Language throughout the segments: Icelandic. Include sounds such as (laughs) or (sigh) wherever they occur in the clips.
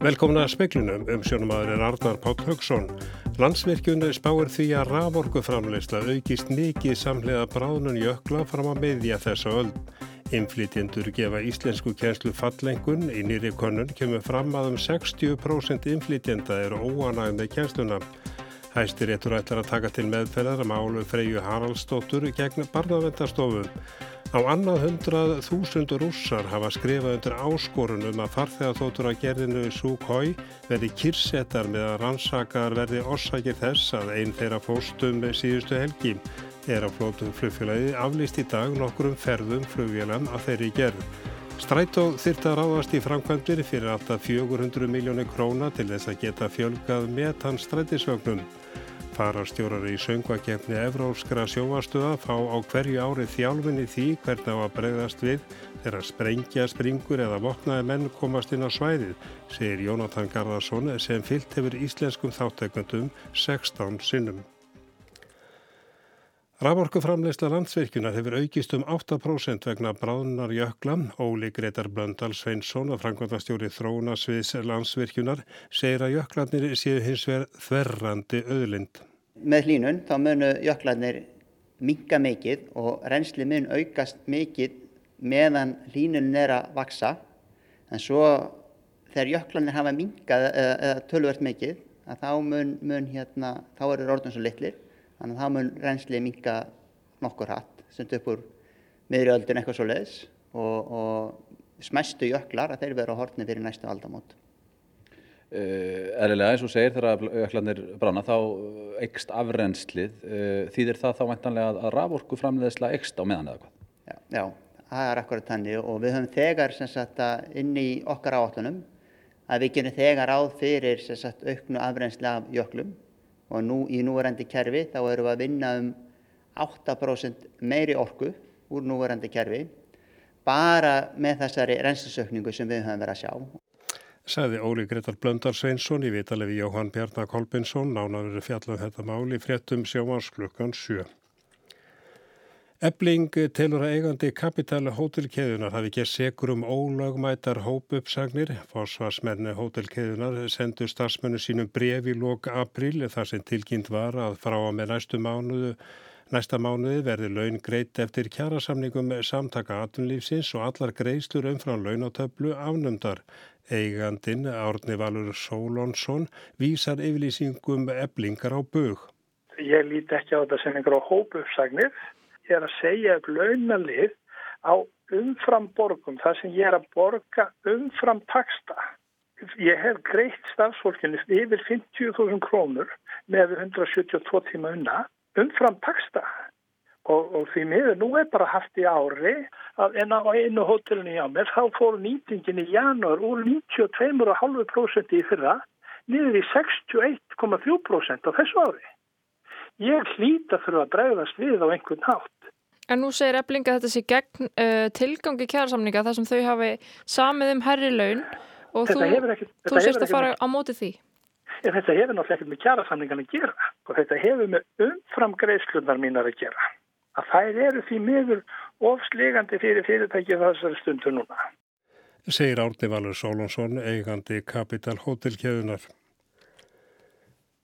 Velkomna að speklunum um sjónumadur er Arnar Páll Högson. Landsvirkjunni spáir því að raforkuframleysla aukist mikið samlega bráðnun jökla fram að meðja þessa öll. Inflytjendur gefa íslensku kjænslu fallengun í nýri konun kemur fram að um 60% inflytjenda eru óanæg með kjænsluna. Hæstir ettur ætlar að taka til meðferðar að málu Freyju Haraldsdóttur gegn barnavendastofum. Á annað hundrað þúsund rússar hafa skrifað undir áskorunum að farþegaþóttur að gerðinu Súkhói verði kyrsettar með að rannsakar verði orsakir þess að einn þeirra fóstum síðustu helgi. Er á flótum flugfélagi aflýst í dag nokkur um ferðum flugvélan að þeirri gerð. Strætó þyrta að ráðast í framkvæmdir fyrir alltaf 400 miljónir króna til þess að geta fjölgað metan strætisvögnum. Farastjórar í söngvakefni Evróskra sjóastuða fá á hverju ári þjálfinni því hvernig á að bregðast við þegar sprengja, springur eða vopnaði menn komast inn á svæðið, segir Jónatan Garðarsson sem fyllt hefur íslenskum þáttekundum 16 sinnum. Raforkuframleysla landsvirkjunar hefur aukist um 8% vegna bráðunar jökla. Óli Gretar Blöndal Sveinsson og frangvandastjóri Þrónasviðs landsvirkjunar segir að jöklarnir séu hins vegar þverrandi öðlind. Með hlínun þá munu jöklarnir minga mikið og reynsli mun aukast mikið meðan hlínun er að vaksa. En svo þegar jöklarnir hafa mingað eða tölvert mikið þá mun, mun hérna, þá eru orðin svo litlir Þannig að það mun reynsli minga nokkur hatt, sendt upp úr miðri öldin eitthvað svo leiðis og, og smæstu jöklar að þeir vera hortni fyrir næstu aldamót. Uh, Eðlilega eins og segir þegar jöklarnir brána þá eikst afrenslið. Uh, þýðir það þá væntanlega að raforku framleiðislega eikst á meðan eða hvað? Já, já, það er akkurat þannig og við höfum þegar sagt, inn í okkar áallunum að við gerum þegar áð fyrir sagt, auknu afrensli af jöklum og nú í núverandi kerfi þá erum við að vinna um 8% meiri orku úr núverandi kerfi bara með þessari reynslusökningu sem við höfum verið að sjá. Sæði Óli Gretar Blöndar Sveinsson í vitalefi Jóhann Bjarnar Kolbinsson nánaður fjallað um þetta máli fréttum sjómansklukkan 7. Ebling telur að eigandi kapitali hótelkeðunar hafi gert segur um ólagmætar hópuppsagnir. Fósvarsmenni hótelkeðunar sendu starfsmennu sínum bref í lok april þar sem tilkynnt var að frá að með mánuðu Næsta mánuði verði laun greitt eftir kjærasamningum samtaka atunlífsins og allar greiðslur umfram launatöflu afnumdar. Eigandin Árni Valur Sólonsson vísar yfirlýsingum eblingar á bög. Ég líti ekki á þetta sem einhverja hópuppsagnir er að segja upp launalið á umfram borgum, það sem ég er að borga umfram taksta. Ég hef greitt stafsfólkinu yfir 50.000 krónur með 172 tíma unna umfram taksta. Og, og því miður nú er bara haft í ári að en á einu hótelinu hjá mér þá fór nýtingin í janúar úr 92,5% í fyrra niður í 61,3% á þessu ári. Ég hlýta fyrir að bregðast við á einhvern hátt. En nú segir Eblinga þetta sé gegn uh, tilgangi kjærasamninga þar sem þau hafi samið um herri laun og þetta þú, ekki, þú sérst að fara á móti því. En þetta hefur náttúrulega ekkert með kjærasamningan að gera og þetta hefur með umfram greiðslunar mínar að gera. Að þær eru því miður ofslegandi fyrir fyrirtækið þessari stundu núna. Segir Árni Valur Sólonsson, eigandi Kapital Hotelkjöðunar.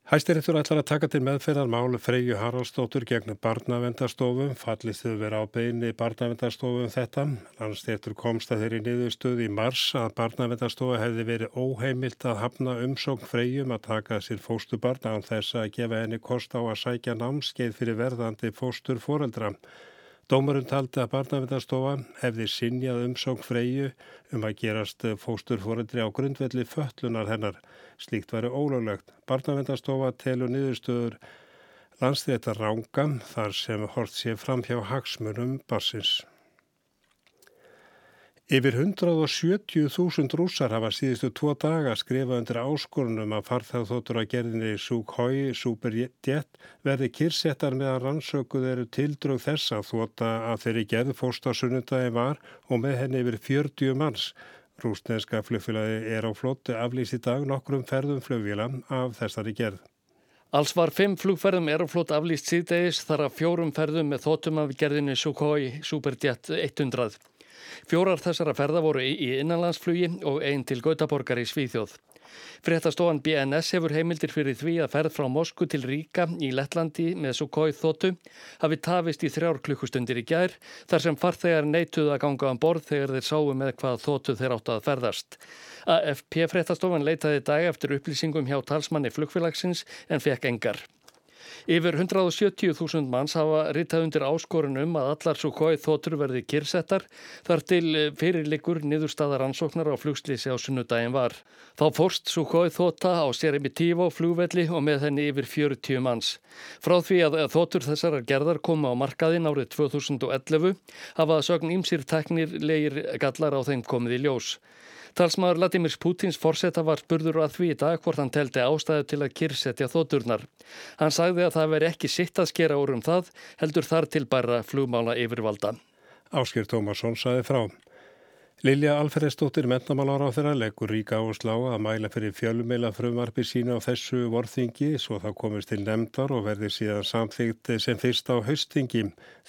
Hæstiréttur ætlar að taka til meðferðar málu Freyju Haraldsdóttur gegn barnavendastofum, fallist þau vera á beini barnavendastofum þetta. Landstéttur komst að þeirri niðurstöð í mars að barnavendastofa hefði verið óheimilt að hafna umsókn Freyjum að taka sér fóstubarn án þess að gefa henni kost á að sækja námskeið fyrir verðandi fóstur foreldra. Dómarinn taldi að barnavendastofa hefði sinjað umsókn freyju um að gerast fósturforeldri á grundvelli fötlunar hennar. Slíkt væri ólöglegt. Barnavendastofa telur niðurstöður landstéttar ránga þar sem hort sé fram hjá hagsmunum barsins. Yfir 170.000 rússar hafa síðustu tvo daga skrifað undir áskorunum að farþáþóttur að gerðinni Sukhoi Superjet verði kyrsettar meðan rannsökuð eru tildrög þess að þóta að þeirri gerð fórstasunnundagi var og með henni yfir 40 manns. Rúsneska flugfélagi er á flótti aflýst í dag nokkrum ferðum flugvíla af þessari gerð. Alls var fimm flugferðum Aeroflot aflýst síðdegis þar að fjórum ferðum með þóttum af gerðinni Sukhoi Superjet 100. Fjórar þessara ferða voru í innanlandsflugi og einn til Gautaborgar í Svíþjóð. Fréttastofan BNS hefur heimildir fyrir því að ferð frá Mosku til Ríka í Lettlandi með Sukhoi þóttu hafi tafist í þrjár klukkustundir í gær þar sem farþegar neituð að ganga um borð þegar þeir sáu með hvað þóttu þeir áttu að ferðast. AFP fréttastofan leitaði dag eftir upplýsingum hjá talsmanni flugfélagsins en fekk engar. Yfir 170.000 manns hafa ritað undir áskorunum að allar svo kóið þóttur verði kyrsettar þar til eh, fyrirlikur niðurstaðar ansóknar á flugslýsi á sunnudagin var. Þá fórst svo kóið þótta á Seremitívo flugvelli og með henni yfir 40 manns. Frá því að þóttur þessarar gerðar koma á markaðin árið 2011 hafa sögn ímsýr teknir leir gallar á þeim komið í ljós. Talsmaður Latimir Pútins forsetta var spurður að því í dag hvort hann teldi ástæðu til að kyrsetja þótturnar. Hann sagði að það veri ekki sitt að skera úr um það, heldur þar til bæra flugmála yfirvalda. Áskir Tómasson sagði frá. Lilja Alferðsdóttir mentamálar á þeirra leggur ríka áslá að mæla fyrir fjölumila frumarpi sína á þessu vorþingi svo það komist til nefndar og verði síðan samþygt sem fyrst á haustþingi.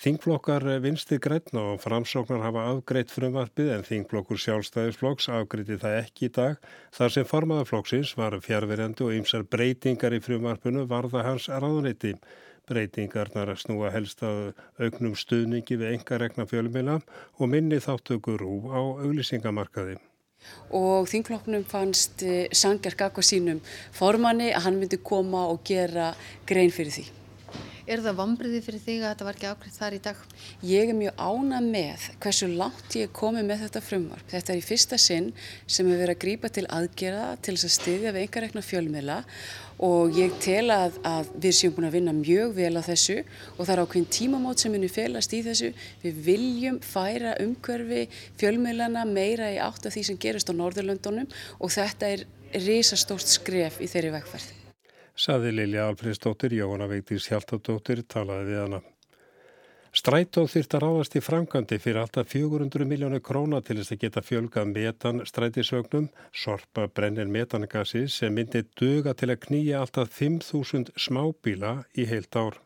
Þingflokkar vinsti grætna og framsóknar hafa afgreitt frumarpið en þingflokkur sjálfstæðisflokks afgreiti það ekki í dag þar sem formaðarflokksins var fjárverjandi og ymsar breytingar í frumarpinu varða hans ráðuniti. Breytingarnar að snúa helst að auknum stuðningi við enga regna fjölumila og minni þáttökur úr á auglýsingamarkaði. Og þingflokknum fannst eh, Sanger Gagva sínum formanni að hann myndi koma og gera grein fyrir því. Er það vambriði fyrir þig að þetta var ekki ákveð þar í dag? Ég er mjög ána með hversu langt ég komi með þetta frumvarp. Þetta er í fyrsta sinn sem hefur verið að grípa til aðgerða til þess að styðja við einhverjegna fjölmiðla og ég tel að, að við séum búin að vinna mjög vel á þessu og það er ákveðin tímamót sem munir felast í þessu. Við viljum færa umhverfi fjölmiðlana meira í átt af því sem gerist á Norðurlöndunum og þetta er risastórt skref í þeirri vegferð saði Lilja Alfredsdóttir, Jóhanna Veitís Hjaltadóttir talaði við hana. Strætó þýrt að ráðast í framkvæmdi fyrir alltaf 400 miljónu króna til þess að geta fjölgað metan strætisögnum, sorpa brennir metangasi sem myndi duga til að knýja alltaf 5.000 smábíla í heilt ár.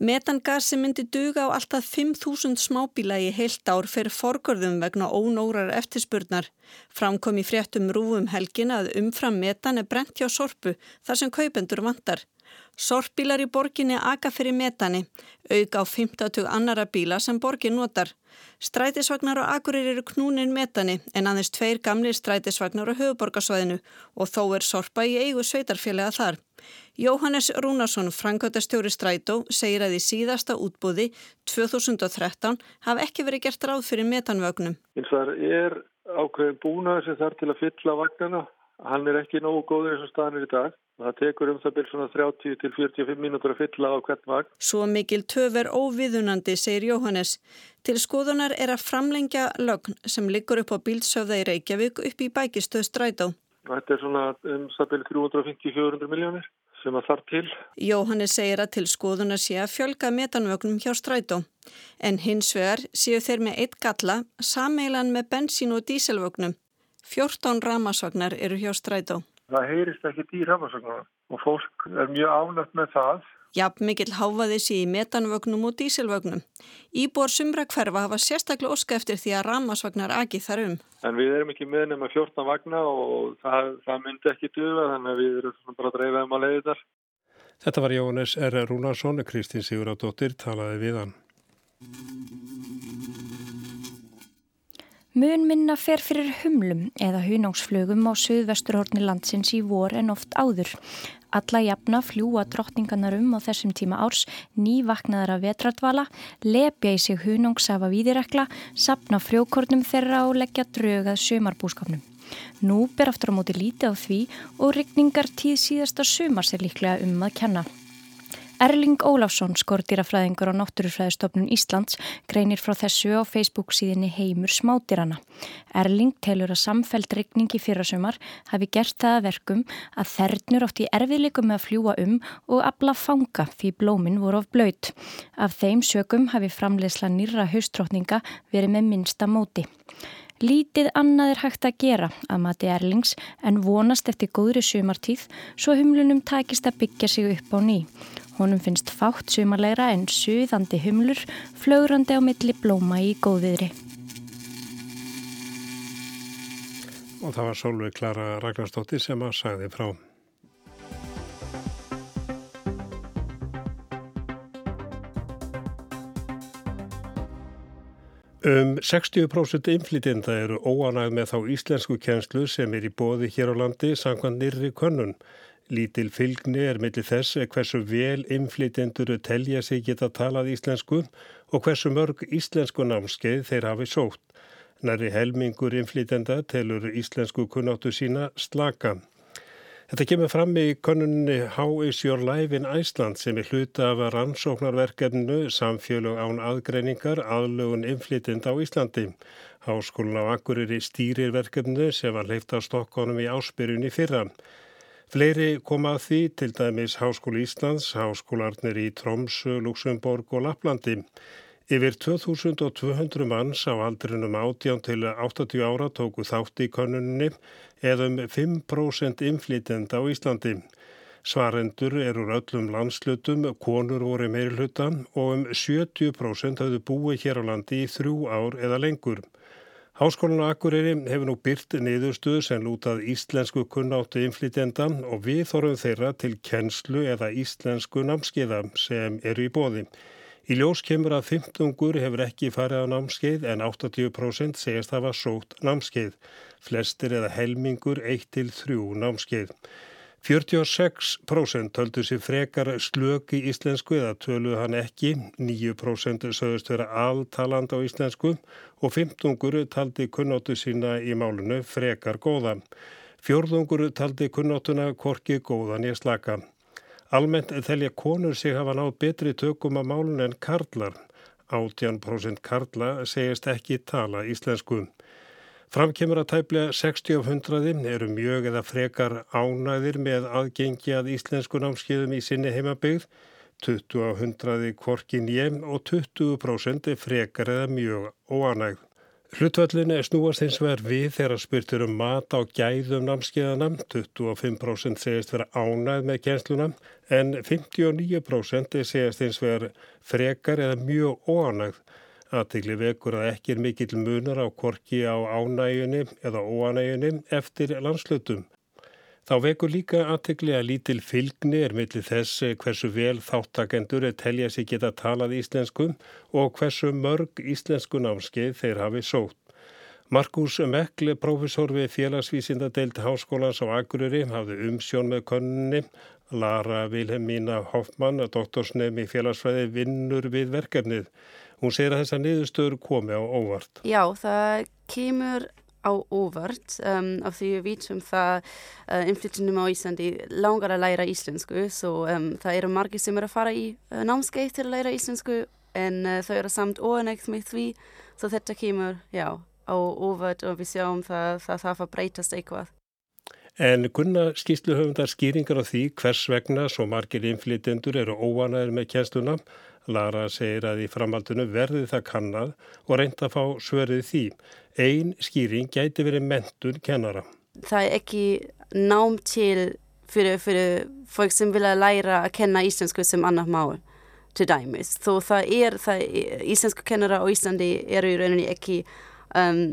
Metangasi myndi duga á alltaf 5.000 smábíla í heilt ár fyrir forgörðum vegna ónórar eftirspurnar. Framkom í fréttum rúfum helgin að umfram metan er brent hjá sorpu þar sem kaupendur vantar. Sorpbílar í borginni aga fyrir metani, auka á 50 annara bíla sem borgin notar. Strætisvagnar og agurir eru knúnin metani en aðeins tveir gamlir strætisvagnar á höfuborgarsvæðinu og þó er sorpa í eigu sveitarfélaga þar. Jóhannes Rúnarsson, frangöldastjóri Strætó, segir að í síðasta útbúði 2013 hafi ekki verið gert ráð fyrir metanvögnum. Það er ákveðin búnaður sem þarf til að fylla vagnana. Hann er ekki nógu góður eins og staðanir í dag. Það tekur um það byrjum svona 30 til 45 mínútur að fylla á hvert vagn. Svo mikil töfver óviðunandi, segir Jóhannes. Til skoðunar er að framlengja lögn sem liggur upp á bílsöfða í Reykjavík upp í bækistöð Strætó. Þetta er svona um byrjum 350-400 miljónir sem að þarf til. Jóhannes segir að til skoðuna sé að fjölga metanvögnum hjá strætó. En hins vegar séu þeir með eitt galla sameilan með bensín og díselvögnum. 14 ramasvagnar eru hjá strætó. Það heyrist ekki í ramasvagnum og fólk er mjög ánægt með það Jafn mikill háfaði sér í metanvögnum og dísilvögnum. Íbor sumra hverfa hafa sérstaklega oska eftir því að ramasvagnar agið þar um. En við erum ekki með nema 14 vagna og það, það myndi ekki duða þannig að við erum bara að dreifa um að leiði þar. Þetta var Jónis R. Rúnarsson, Kristín Sigurðardóttir talaði við hann. Mun minna fer fyrir humlum eða hunáksflögum á söðvesturhorni landsins í vor en oft áður. Alla jafna fljúa drottningarnar um á þessum tíma árs, nývaknaðar af vetradvala, lepja í sig hunangsafa víðirekla, sapna frjókornum þeirra og leggja draugað sömarbúskapnum. Nú ber aftur á móti lítið á því og rigningar tíð síðasta sömars er líklega um að kenna. Erling Óláfsson, skordýrafræðingur á Náttúrufræðistofnun Íslands, greinir frá þessu á Facebook síðinni Heimur Smádýrana. Erling telur að samfeld regningi fyrrasumar hafi gert það að verkum að þernur átt í erfiðleikum með að fljúa um og abla fanga því blómin voru of blöyt. Af þeim sökum hafi framlegsla nýra haustrótninga verið með minnsta móti. Lítið annað er hægt að gera að mati Erlings en vonast eftir góðri sumartíð svo humlunum takist að byggja sig upp á ný. Honum finnst fátt sumarleira en suðandi humlur flögrandi á milli blóma í góðviðri. Og það var Solveig Klara Ragnarstóttir sem að sagði frá. Um 60% inflytjenda eru óanæg með þá íslensku kjenslu sem er í bóði hér á landi sangvað nýrri könnun. Lítil fylgni er millir þess hversu vel inflytjendur telja sig geta talað íslensku og hversu mörg íslensku námskeið þeir hafi sótt. Næri helmingur inflytjenda telur íslensku kunnáttu sína slaka. Þetta kemur fram í konunni How is your life in Iceland sem er hluta af rannsóknarverkefnu samfélög án aðgreiningar aðlögun inflytind á Íslandi. Háskólinn á Akureyri stýrir verkefnu sem var leift á Stokkónum í áspyrjunni fyrra. Fleiri koma að því til dæmis Háskóli Íslands, háskólarnir í Tromsö, Luxemburg og Laplandi. Yfir 2200 manns á aldrinum 18 til 80 ára tóku þátt í konunni eða um 5% inflytend á Íslandi. Svarendur eru öllum landslutum, konur voru meirluta og um 70% hafðu búið hér á landi í þrjú ár eða lengur. Háskólan á Akureyri hefur nú byrt niðurstuð sem lútað íslensku kunnáttu inflytenda og við þorfum þeirra til kennslu eða íslensku námskiða sem eru í bóði. Í ljós kemur að 15 hefur ekki farið á námskeið en 80% segist hafa sótt námskeið. Flestir eða helmingur 1-3 námskeið. 46% töldu sér frekar slök í íslensku eða töluð hann ekki, 9% sögust vera alltaland á íslensku og 15 taldi kunnóttu sína í málunu frekar góða. Fjórðungur taldi kunnottuna korki góðan í slaka. Almennt þelja konur sig hafa nátt betri tökum að málun en karlar. 18% karla segist ekki tala íslensku. Framkemur að tæplega 60 af 100 eru mjög eða frekar ánæðir með aðgengi að íslensku námskiðum í sinni heimabygð, 20 af 100 kvorkin ég og 20% frekar eða mjög óanægð. Hlutvöldin snúast hins vegar við þegar spurtur um mat á gæðum námskeiðana, 25% segist vera ánæð með kjensluna en 59% segist hins vegar frekar eða mjög óanægð. Aðtegli vekur að ekki er mikill munar á korki á ánægjunni eða óanægjunni eftir landslutum. Þá vekur líka aðtegli að lítil fylgni er millir þess hversu vel þáttakendur telja sig geta talað íslensku og hversu mörg íslensku námskeið þeir hafi sótt. Markus Mekle, profesor við félagsvísindadeild Háskólans á Akureyri, hafði umsjón með konunni. Lara Vilhelmína Hoffmann, doktorsnefn í félagsfræði, vinnur við verkefnið. Hún segir að þessa niðurstöður komi á óvart. Já, það kemur á óvart um, af því við vitum það uh, inflytjunum á Íslandi langar að læra íslensku svo um, það eru margir sem eru að fara í uh, námskeið til að læra íslensku en uh, þau eru samt óanægt með því svo þetta kemur já, á óvart og við sjáum það það þarf að breytast eitthvað. En kunna skýrsluhöfundar skýringar á því hvers vegna svo margir inflytjendur eru óanæður með kjænstuna Lara segir að í framhaldinu verði það kannad og reynda að fá svörið því. Einn skýring gæti verið mentun kennara. Það er ekki nám til fyrir, fyrir fólk sem vilja læra að kenna íslensku sem annar mál til dæmis. Þó það er, það, íslensku kennara á Íslandi eru í rauninni ekki, um,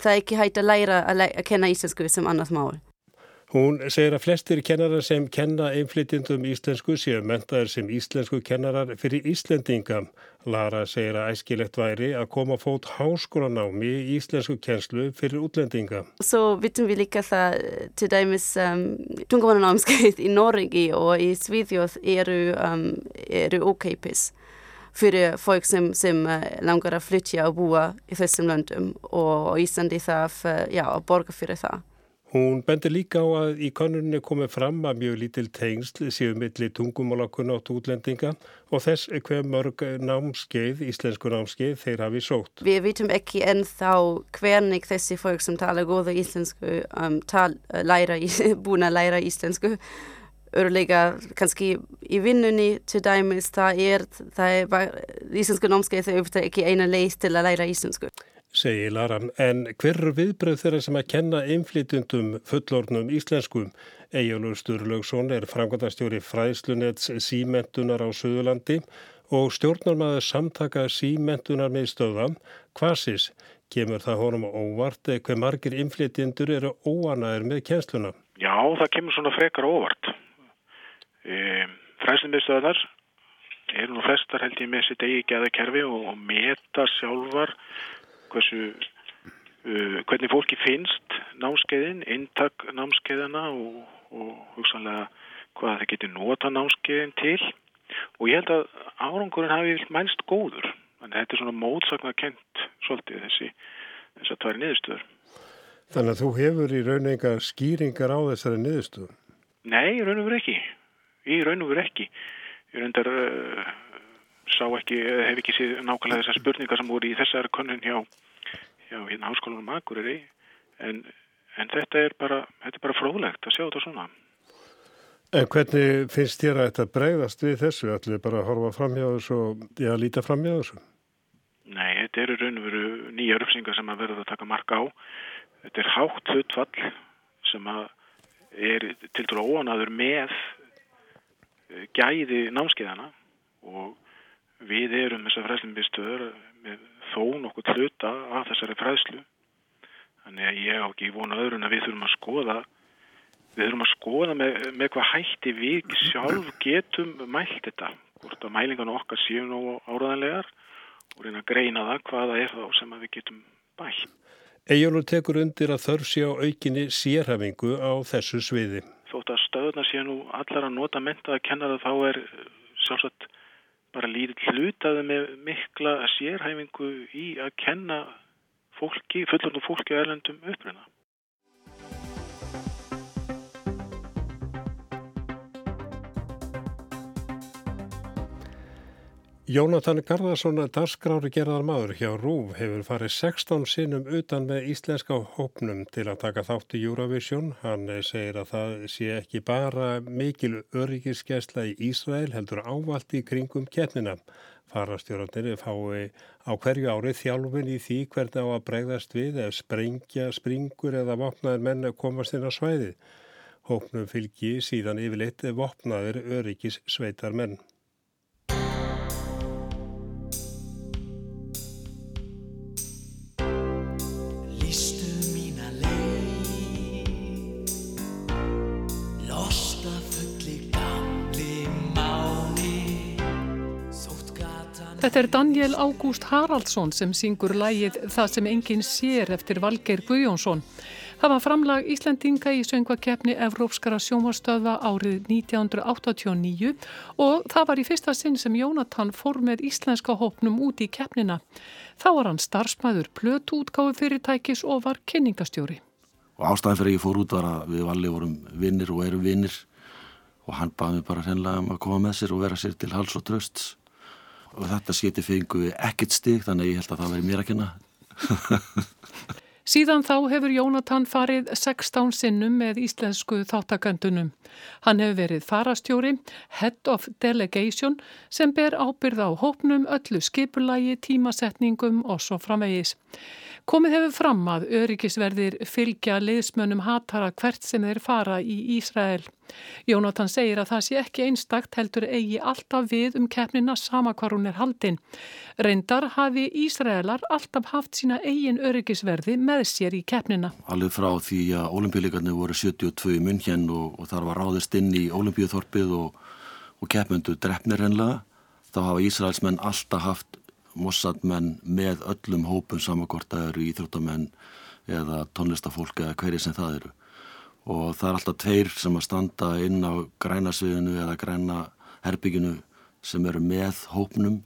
það er ekki hægt að læra að, læra að kenna íslensku sem annars mál. Hún segir að flestir kennarar sem kenna einflytjendum íslensku séu mentaður sem íslensku kennarar fyrir Íslendinga. Lara segir að æskilegt væri að koma fót háskólanámi í íslensku kennslu fyrir útlendinga. Svo vitum við líka það til dæmis um, tungumannanámskeið í Noregi og í Svíðjóð eru, um, eru ókeipis fyrir fólk sem, sem uh, langar að flytja og búa í þessum löndum og Íslandi þarf uh, já, að borga fyrir það. Hún bendir líka á að í konunni komið fram að mjög lítil tengsl séu milli tungumálakunna átt útlendinga og þess hver mörg námskeið, íslensku námskeið, þeir hafi sótt. Við vitum ekki ennþá hvernig þessi fólk sem tala góða íslensku um, tal, læra, (laughs) búin að læra íslensku örlega kannski í vinnunni til dæmis það er, það er íslensku námskeið þau auðvitað ekki eina leið til að læra íslensku. Segir Laran, en hver viðbröð þeirra sem að kenna einflýtundum fullornum íslenskum? Ejjólur Sturlaugsson er framkvæmdastjóri fræðslunets símentunar á Suðurlandi og stjórnarmæður samtaka símentunar með stöðam, Kvasis, kemur það honum óvart hver margir inflytjendur eru óanaðir með kjensluna? Já, það kemur svona frekar óvart. E, Fræðslunmiðstöðar eru nú flestar held ég með sitt eigi geðakerfi og, og meta sjálfar hversu, uh, hvernig fólki finnst námskeiðin, intak námskeiðina og, og hugsanlega hvað það getur nota námskeiðin til og ég held að árangurinn hafi mænst góður. Þannig að þetta er svona mótsakna kent svolítið þessi þess að það er niðurstöður. Þannig að þú hefur í raun enga skýringar á þessari niðurstöður? Nei, í raun og veru ekki. Í raun og veru ekki. Ég reyndar uh, sá ekki, hef ekki séð nákvæmlega þessar spurningar sem voru í þessar konun hjá, hjá hérna háskólanum Akureyri en, en þetta er bara, þetta er bara fróðlegt að sjá þetta svona. En hvernig finnst þér að þetta bregðast við þessu? Ætlum við bara að horfa fram hjá þessu og já, líta fram hjá þessu? Nei, þetta eru raun og veru nýja uppsingar sem að verða að taka marka á. Þetta er hátt hlutfall sem að er til dæru óanaður með eh, gæði námskeiðana og við erum þessar fræðslumbistöður með þó nokkuð hluta af þessari fræðslu. Þannig að ég á ekki vona öðrun að við þurfum að skoða við þurfum að skoða með, með hvað hætti við sjálf getum mælt þetta, hvort að mælingarna okkar séu nú áraðanlegar og reyna að greina það hvaða er þá sem við getum bætt. Ejjónur tekur undir að þörf sé á aukinni sérhafingu á þessu sviði. Þótt að stöðuna sé nú allar að nota mentaða kennara þá er sjálfsagt bara lítið hlutaði með mikla sérhæfingu í að kenna fólki, fullornu fólki að erlendum uppruna. Jónatan Garðarsson, darskrári gerðar maður hjá RÚV, hefur farið 16 sinnum utan með íslenska hópnum til að taka þátt í Eurovision. Hann segir að það sé ekki bara mikil öryggiskesla í Ísrael, heldur ávalt í kringum keppnina. Farastjórnarnir fái á hverju ári þjálfin í því hvernig á að bregðast við ef sprengja, springur eða vopnaðir menn komast inn á svæði. Hópnum fylgi síðan yfirleitt vopnaðir öryggis sveitar menn. Þetta er Daniel Ágúst Haraldsson sem syngur lægið Það sem enginn sér eftir Valgeir Guðjónsson. Það var framlag Íslandinga í söngvakeppni Evrópskara sjómarstöða árið 1989 og það var í fyrsta sinn sem Jónatan fór með íslenska hópnum út í keppnina. Þá var hann starfsmæður plötuútgáðu fyrirtækis og var kynningastjóri. Og ástæðan fyrir ég fór út var að við valli vorum vinnir og erum vinnir og hann baði bara hennilega um að koma með sér og vera sér til hals og trösts og þetta skiti fengu ekkert stig þannig ég held að það veri mér að kenna (laughs) Síðan þá hefur Jónatan farið 16 sinnum með íslensku þáttakandunum. Hann hefur verið farastjóri, head of delegation sem ber ábyrð á hópnum, öllu skipulagi, tímasetningum og svo framvegis. Komið hefur fram að öryggisverðir fylgja liðsmönnum hatara hvert sem þeir fara í Ísrael. Jónatan segir að það sé ekki einstakt heldur eigi alltaf við um keppnina sama hvar hún er haldinn. Reyndar hafi Ísraelar alltaf haft sína eigin öryggisverði með sér í keppnina. Alveg frá því að olimpíuleikarnir voru 72 munn henn og, og þar var ráðist inn í olimpíuþorpið og, og keppmyndu drefnir hennilega. Þá hafa Ísraelsmenn alltaf haft Mossad-menn með öllum hópum samakort að eru íþróttamenn eða tónlistafólk eða hverju sem það eru. Og það er alltaf tveir sem að standa inn á grænasviðinu eða græna herbygginu sem eru með hópnum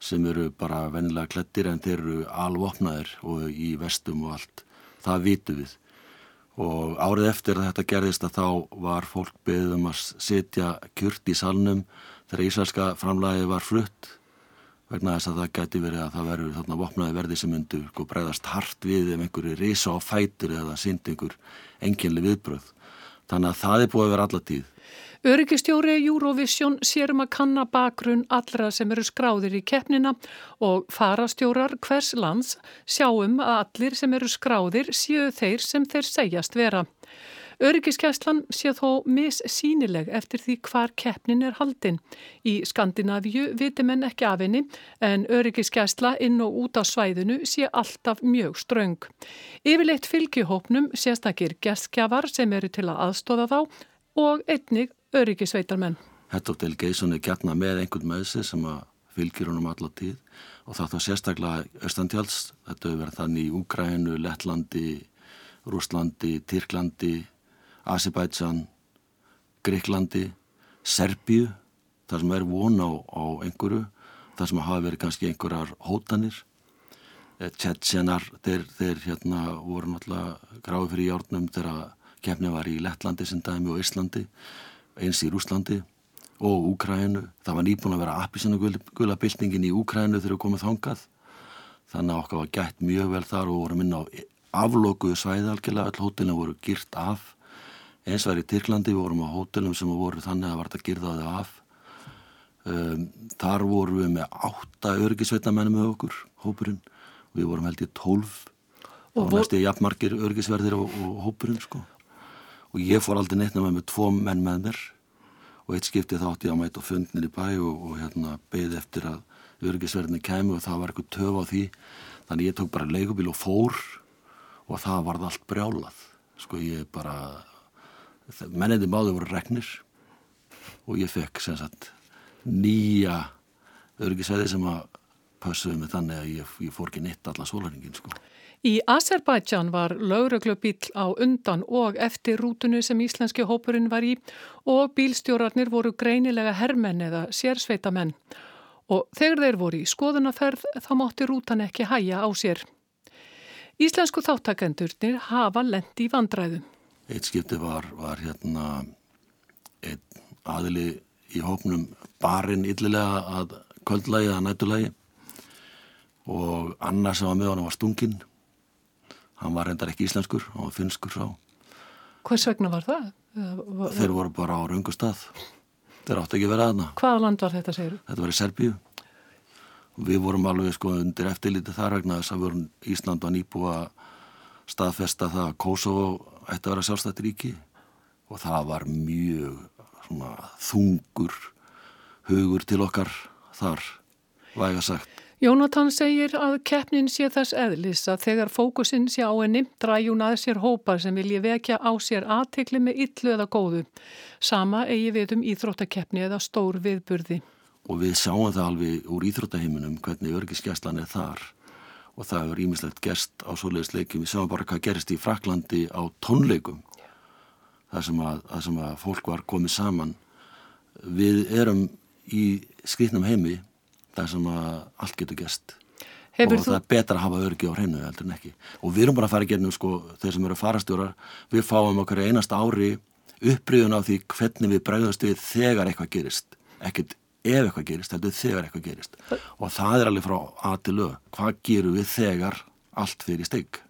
sem eru bara venilega klettir en þeir eru alvopnaðir og í vestum og allt. Það vitu við. Og árið eftir að þetta gerðist að þá var fólk beðum að setja kjurt í salnum þegar ísælska framlægi var flutt vegna þess að það gæti verið að það verður þarna vopnaði verði sem myndur sko, bregðast hart við ef einhverju reysa á fætur eða synd einhver enginli viðbröð. Þannig að það er búið að vera alla tíð. Öryggistjóri Eurovision sér um að kanna bakgrunn allra sem eru skráðir í keppnina og farastjórar hvers lands sjáum að allir sem eru skráðir séu þeir sem þeir segjast vera. Öryggiskeslan sé þó missýnileg eftir því hvar keppnin er haldinn. Í Skandinavíu viti menn ekki af henni en öryggiskesla inn og út á svæðinu sé alltaf mjög ströng. Yfirleitt fylgihópnum sérstakir geskjafar sem eru til að aðstóða þá og einnig öryggisveitarmenn. Of Delegation er gætna með einhvern með þessi sem að fylgir honum allar tíð og það þá sérstaklega Östantjáls, þetta hefur verið þannig í Úgrænu, Lettlandi, Rúslandi, Tyrklandi, Asibætsan, Greiklandi, Serbíu, þar sem er von á, á einhverju, þar sem hafa verið kannski einhverjar hótanir. Tjetsenar, þeir, þeir hérna voru náttúrulega gráði fyrir járnum þegar kemni var í Lettlandi sem dæmi og Íslandi, eins í Rúslandi og Úkrænu. Það var nýbúin að vera appisinu gula byltingin í Úkrænu þegar við komum þangað. Þannig að okkar var gætt mjög vel þar og voru minna á aflókuðu svæði algjörlega. Öll hótelin voru gyrt af. Eins var í Tyrklandi, við vorum á hótelum sem voru þannig að það var að gyrða þau af. Um, þar voru við með átta örgisveitamenni með okkur, hópurinn. Við vorum held í tólf. Og vor... næstu jafnmarkir örgisverðir og, og hópurinn sko. Og ég fór aldrei neitt með með tvo menn með mér og eitt skipti þátt ég að mæta fundnir í bæ og, og hérna beði eftir að örgisverðinni kemi og það var eitthvað töf á því þannig ég tók bara leigubíl og fór og það varð allt brjálað sko ég bara menniði máðu voru regnir og ég fekk sem sagt nýja örgisverði sem að passuði mig þannig að ég, ég fór ekki nitt alla sólarningin sko Í Azerbaijan var lauruglubíl á undan og eftir rútunu sem íslenski hópurinn var í og bílstjórarnir voru greinilega herrmenn eða sérsveitamenn. Og þegar þeir voru í skoðunaferð þá mátti rútan ekki hæja á sér. Íslensku þáttakendurnir hafa lendi í vandræðum. Eitt skipti var, var hérna einn aðili í hópnum barinn yllilega að kvöldlægi að nætulagi og annars sem var með hann var stunginn. Hann var reyndar ekki íslenskur, hann var finskur sá Hvers vegna var það? Þeir voru bara á raungu stað. Þeir átti ekki vera aðna Hvaða land var þetta, segir? Þetta var í Serbíu. Við vorum alveg sko undir eftirlítið þar vegna þess að Ísland var nýbúa staðfesta það að Kosovo ætti að vera sjálfstætt ríki og það var mjög svona, þungur hugur til okkar þar væga sagt Jónatan segir að keppnin sé þess eðlis að þegar fókusin sé á henni dræjun að sér hópar sem vilji vekja á sér aðtekli með yllu eða góðu. Sama eigi við um íþróttakeppni eða stór viðburði. Og við sjáum það alveg úr íþróttaheiminum hvernig örgiskeslan er þar og það er ímislegt gerst á svoleiðisleikum. Við sjáum bara hvað gerist í Fraklandi á tónleikum. Það sem sem að fólk var komið saman. Við erum í skrifnum heimi þar sem að allt getur gest Hefur og þú... það er betra að hafa örgi á hreinu heldur en ekki og við erum bara að fara í gernum sko þeir sem eru farastjórar við fáum okkur einast ári uppriðun á því hvernig við bregðast við þegar eitthvað gerist ekkert ef eitthvað gerist, heldur þegar eitthvað gerist og það er alveg frá að til lög hvað gerum við þegar allt fyrir stygg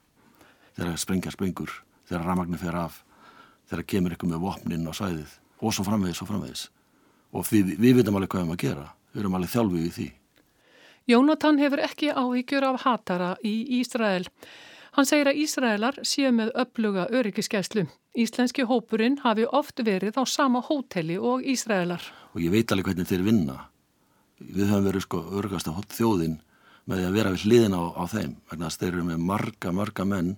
þegar sprengjar sprengur þegar ramagnir fer af þegar kemur eitthvað með vopnin á sæðið og svo framvegis og framvegis og við, við vitum alveg hvað við erum að gera við erum alveg þjálfuð í því. Jónatan hefur ekki áhyggjur af hatara í Ísrael. Hann segir að Ísraelar séu með uppluga öryggiskeslu. Íslenski hópurinn hafi oft verið á sama hóteli og Ísraelar. Og ég veit alveg hvernig þeir vinna. Við höfum verið sko örgast af þjóðin með því að vera við hliðin á, á þeim. Þegar þeir eru með marga, marga menn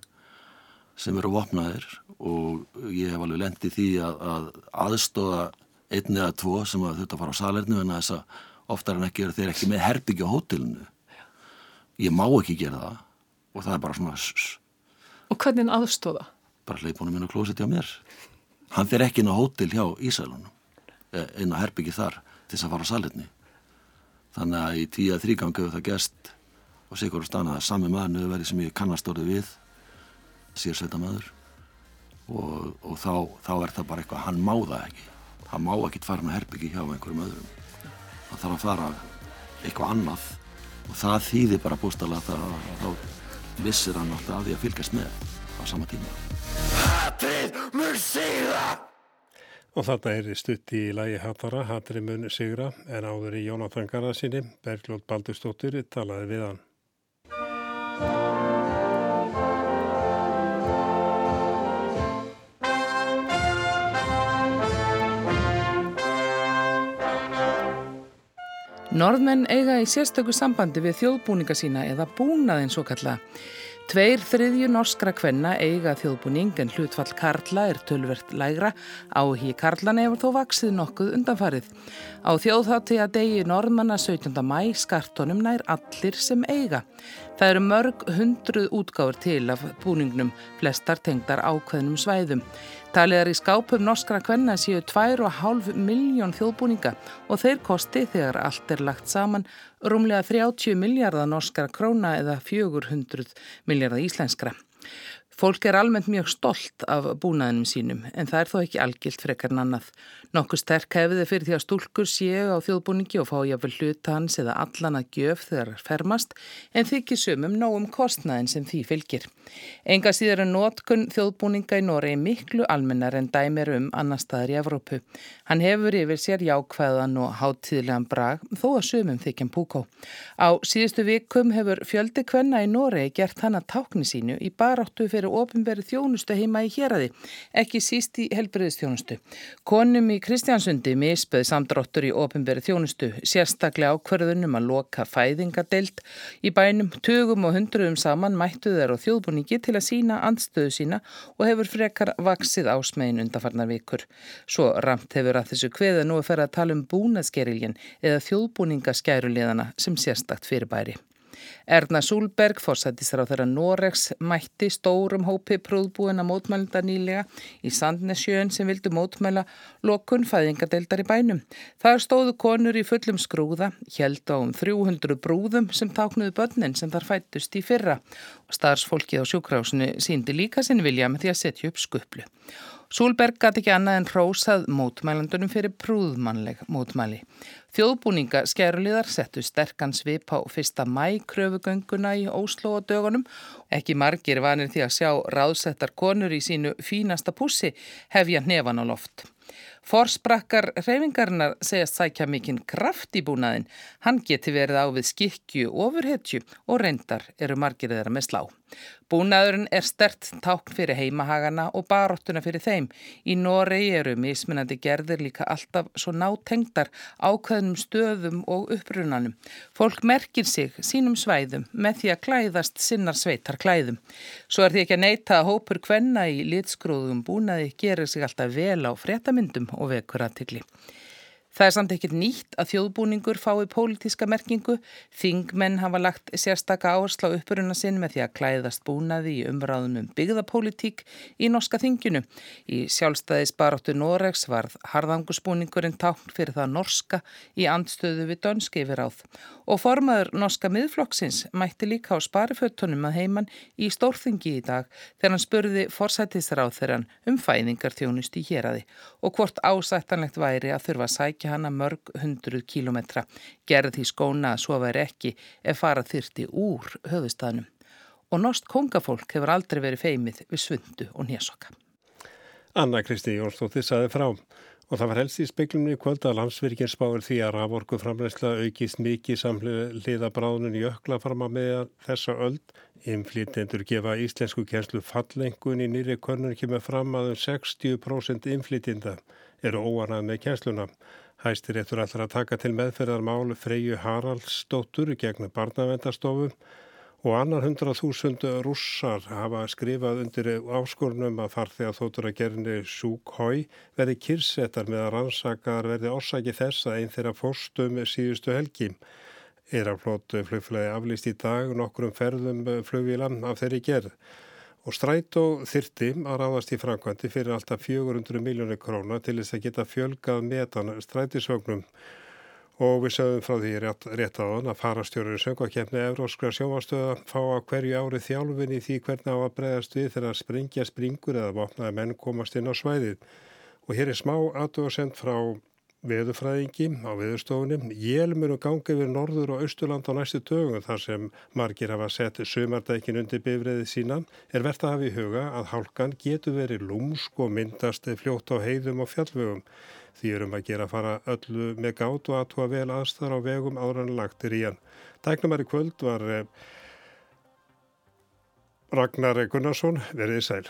sem eru vopnaðir og ég hef alveg lendið því að, að aðstóða einn eða tvo sem að þetta fara á salernu en að þess að oftar en ekki eru þeir ekki með herbyggja á hótelinu ég má ekki gera það og það er bara svona og hvernig aðstóða? Bara leipunum inn á klósetti á mér. Hann fyrir ekki inn á hótel hjá Ísælunum eh, inn á herbyggi þar til þess að fara á salerni þannig að í tíða þrýgangu það gest og sigur á stana að sami maður nöðu verið sem ég kannast orðið við sér sveita maður og, og þá, þá er það bara eitthvað hann má það ekki. Hann má ekki fara með herbyggi hjá einhverjum öðrum. Það þarf að fara eitthvað annað og það þýðir bara bústala þá vissir hann alltaf að því að fylgjast með á sama tíma Hatrið mjög síða Og þetta er stutt í lagi Hattara, Hattri mun Sigra, en áður í Jónatan Garðarsinni, Bergljóð Baldurstóttir, talaði við hann. Norðmenn eiga í sérstöku sambandi við þjóðbúninga sína eða búnaðin svo kalla. Tveir þriðju norskra kvenna eiga þjóðbúning en hlutfall Karla er tölvert lægra. Áhí Karlan hefur þó vaksið nokkuð undanfarið. Á þjóðhátti að degi norðmanna 17. mæ skartónum nær allir sem eiga. Það eru mörg hundruð útgáður til af búningnum, flestar tengdar ákveðnum svæðum. Taliðar í skápum norskra kvenna séu 2,5 miljón þjóðbúninga og þeir kosti þegar allt er lagt saman rúmlega 30 miljardar norskra króna eða 400 miljardar íslenskra. Fólk er almennt mjög stolt af búnaðinum sínum en það er þó ekki algilt frekar en annað. Nokkuð sterk hefði fyrir því að stúlkur séu á þjóðbúningi og fá jáfnvel hluta hans eða allan að gjöf þegar fermast en þykir sumum nógum kostnaðin sem því fylgir. Enga síður en nótkun þjóðbúninga í Noregi miklu almennar en dæmir um annar staðar í Evrópu. Hann hefur yfir sér jákvæðan og háttíðlegan brag þó að sumum þykjum púkó. Á síðustu vikum hefur fjöldi fyrir ofinverið þjónustu heima í héræði, ekki síst í helbriðistjónustu. Konum í Kristjánsundi misböð samdráttur í ofinberi þjónustu, sérstaklega ákverðunum að loka fæðingadeild. Í bænum tugum og hundruðum saman mættu þeir á þjóðbúningi til að sína andstöðu sína og hefur frekar vaksið ásmegin undarfarnar vikur. Svo ramt hefur að þessu kveða nú að ferja að tala um búnaðskerilgin eða þjóðbúningaskæruleðana sem sérstakt fyrirbæri. Erna Súlberg, fórsættisra á þeirra Noregs, mætti stórum hópi prúðbúina mótmælunda nýlega í Sandnesjön sem vildu mótmæla lokun fæðingadeildar í bænum. Það stóðu konur í fullum skrúða, held á um 300 brúðum sem táknuðu börnin sem þar fættust í fyrra. Starsfólkið á sjúkrásinu síndi líka sinn vilja með því að setja upp skuplu. Súlberg gæti ekki annað en rósað mótmælandunum fyrir prúðmannleg mótmæli. Þjóðbúninga skeruliðar settu sterkan svip á fyrsta mæ kröfugönguna í Óslo og dögunum. Ekki margir vanir því að sjá ráðsettar konur í sínu fínasta pussi hefja hnefan á loft. Forsprakkar reyfingarnar segjast sækja mikinn kraft í búnaðin. Hann geti verið á við skikju, ofurhetju og reyndar eru margir þeirra með slá. Búnaðurinn er stert tákn fyrir heimahagana og baróttuna fyrir þeim. Í Noregi eru mismunandi gerðir líka alltaf svo nátengdar ákveðnum stöðum og upprunanum. Fólk merkir sig sínum svæðum með því að klæðast sinnar sveitar klæðum. Svo er því ekki að neyta að hópur kvenna í litskrúðum búnaði gerir sig alltaf vel á fréttamyndum og vekur aðtikli. Það er samt ekkert nýtt að þjóðbúningur fái pólitíska merkingu. Þingmenn hafa lagt sérstaka áherslu á uppuruna sinn með því að klæðast búnaði í umræðum um byggðapólitík í norska þinginu. Í sjálfstæðis baráttu Noregs varð harðangusbúningurinn tákn fyrir það norska í andstöðu við dönski yfir áð. Og formaður norska miðflokksins mætti líka á sparifötunum að heiman í stórþingi í dag þegar hann spurði forsættisráð þegar hann um fæðingar þjónust í héræði og hvort ásættanlegt væri að þurfa að leggja hana mörg hundruð kílometra, gerði því skóna að svo væri ekki ef fara þyrti úr höfustafnum. Og norsk kongafólk hefur aldrei verið feimið við svundu og nésokka. Anna Kristi Jónsdóttir saði frá og það var helst í speiklunni kvöld að landsvirkjum spáir því að raforku framleysla aukist mikið samliða bráðunum í ökla fram að með þessa öld. Inflýtendur gefa íslensku kjenslu fallengun í nýri körnun kemur fram að um 60% inflýtinda eru óanað með kjensluna. Hæstir eftir allra að taka til meðferðar mál Freyju Haraldsdóttur gegn barnavendastofu og annar hundrað þúsund rússar hafa skrifað undir áskorunum að farþega þóttur að gerni Súkhói verði kyrsetar með að rannsakar verði orsaki þess að einn þeirra fórstum síðustu helgi. Eiraflót flugflæði aflýst í dag nokkrum ferðum flugvílan af þeirri gerð og strætó þyrti að ráðast í framkvæmdi fyrir alltaf 400 miljónir króna til þess að geta fjölgað metan strætisvögnum. Og við sögum frá því rétt, rétt aðan að farastjórið söngvakefni Evróskra sjóastöða fá að hverju ári þjálfin í því hvernig á að bregðast við þegar springja springur eða vopnaði menn komast inn á svæðið. Og hér er smá aðdóðsend frá veðufræðingi á veðustofunni. Jél munu gangi yfir norður og austurland á næstu dögum þar sem margir hafa sett sömardækin undir bifriðið sína er verðt að hafa í huga að hálkan getur verið lúmsk og myndast fljótt á heiðum og fjallvögum. Því erum að gera að fara öllu með gát og aðtúa vel aðstæðar á vegum áður en lagtir í hann. Tæknumari kvöld var eh, Ragnar Gunnarsson, verið sæl.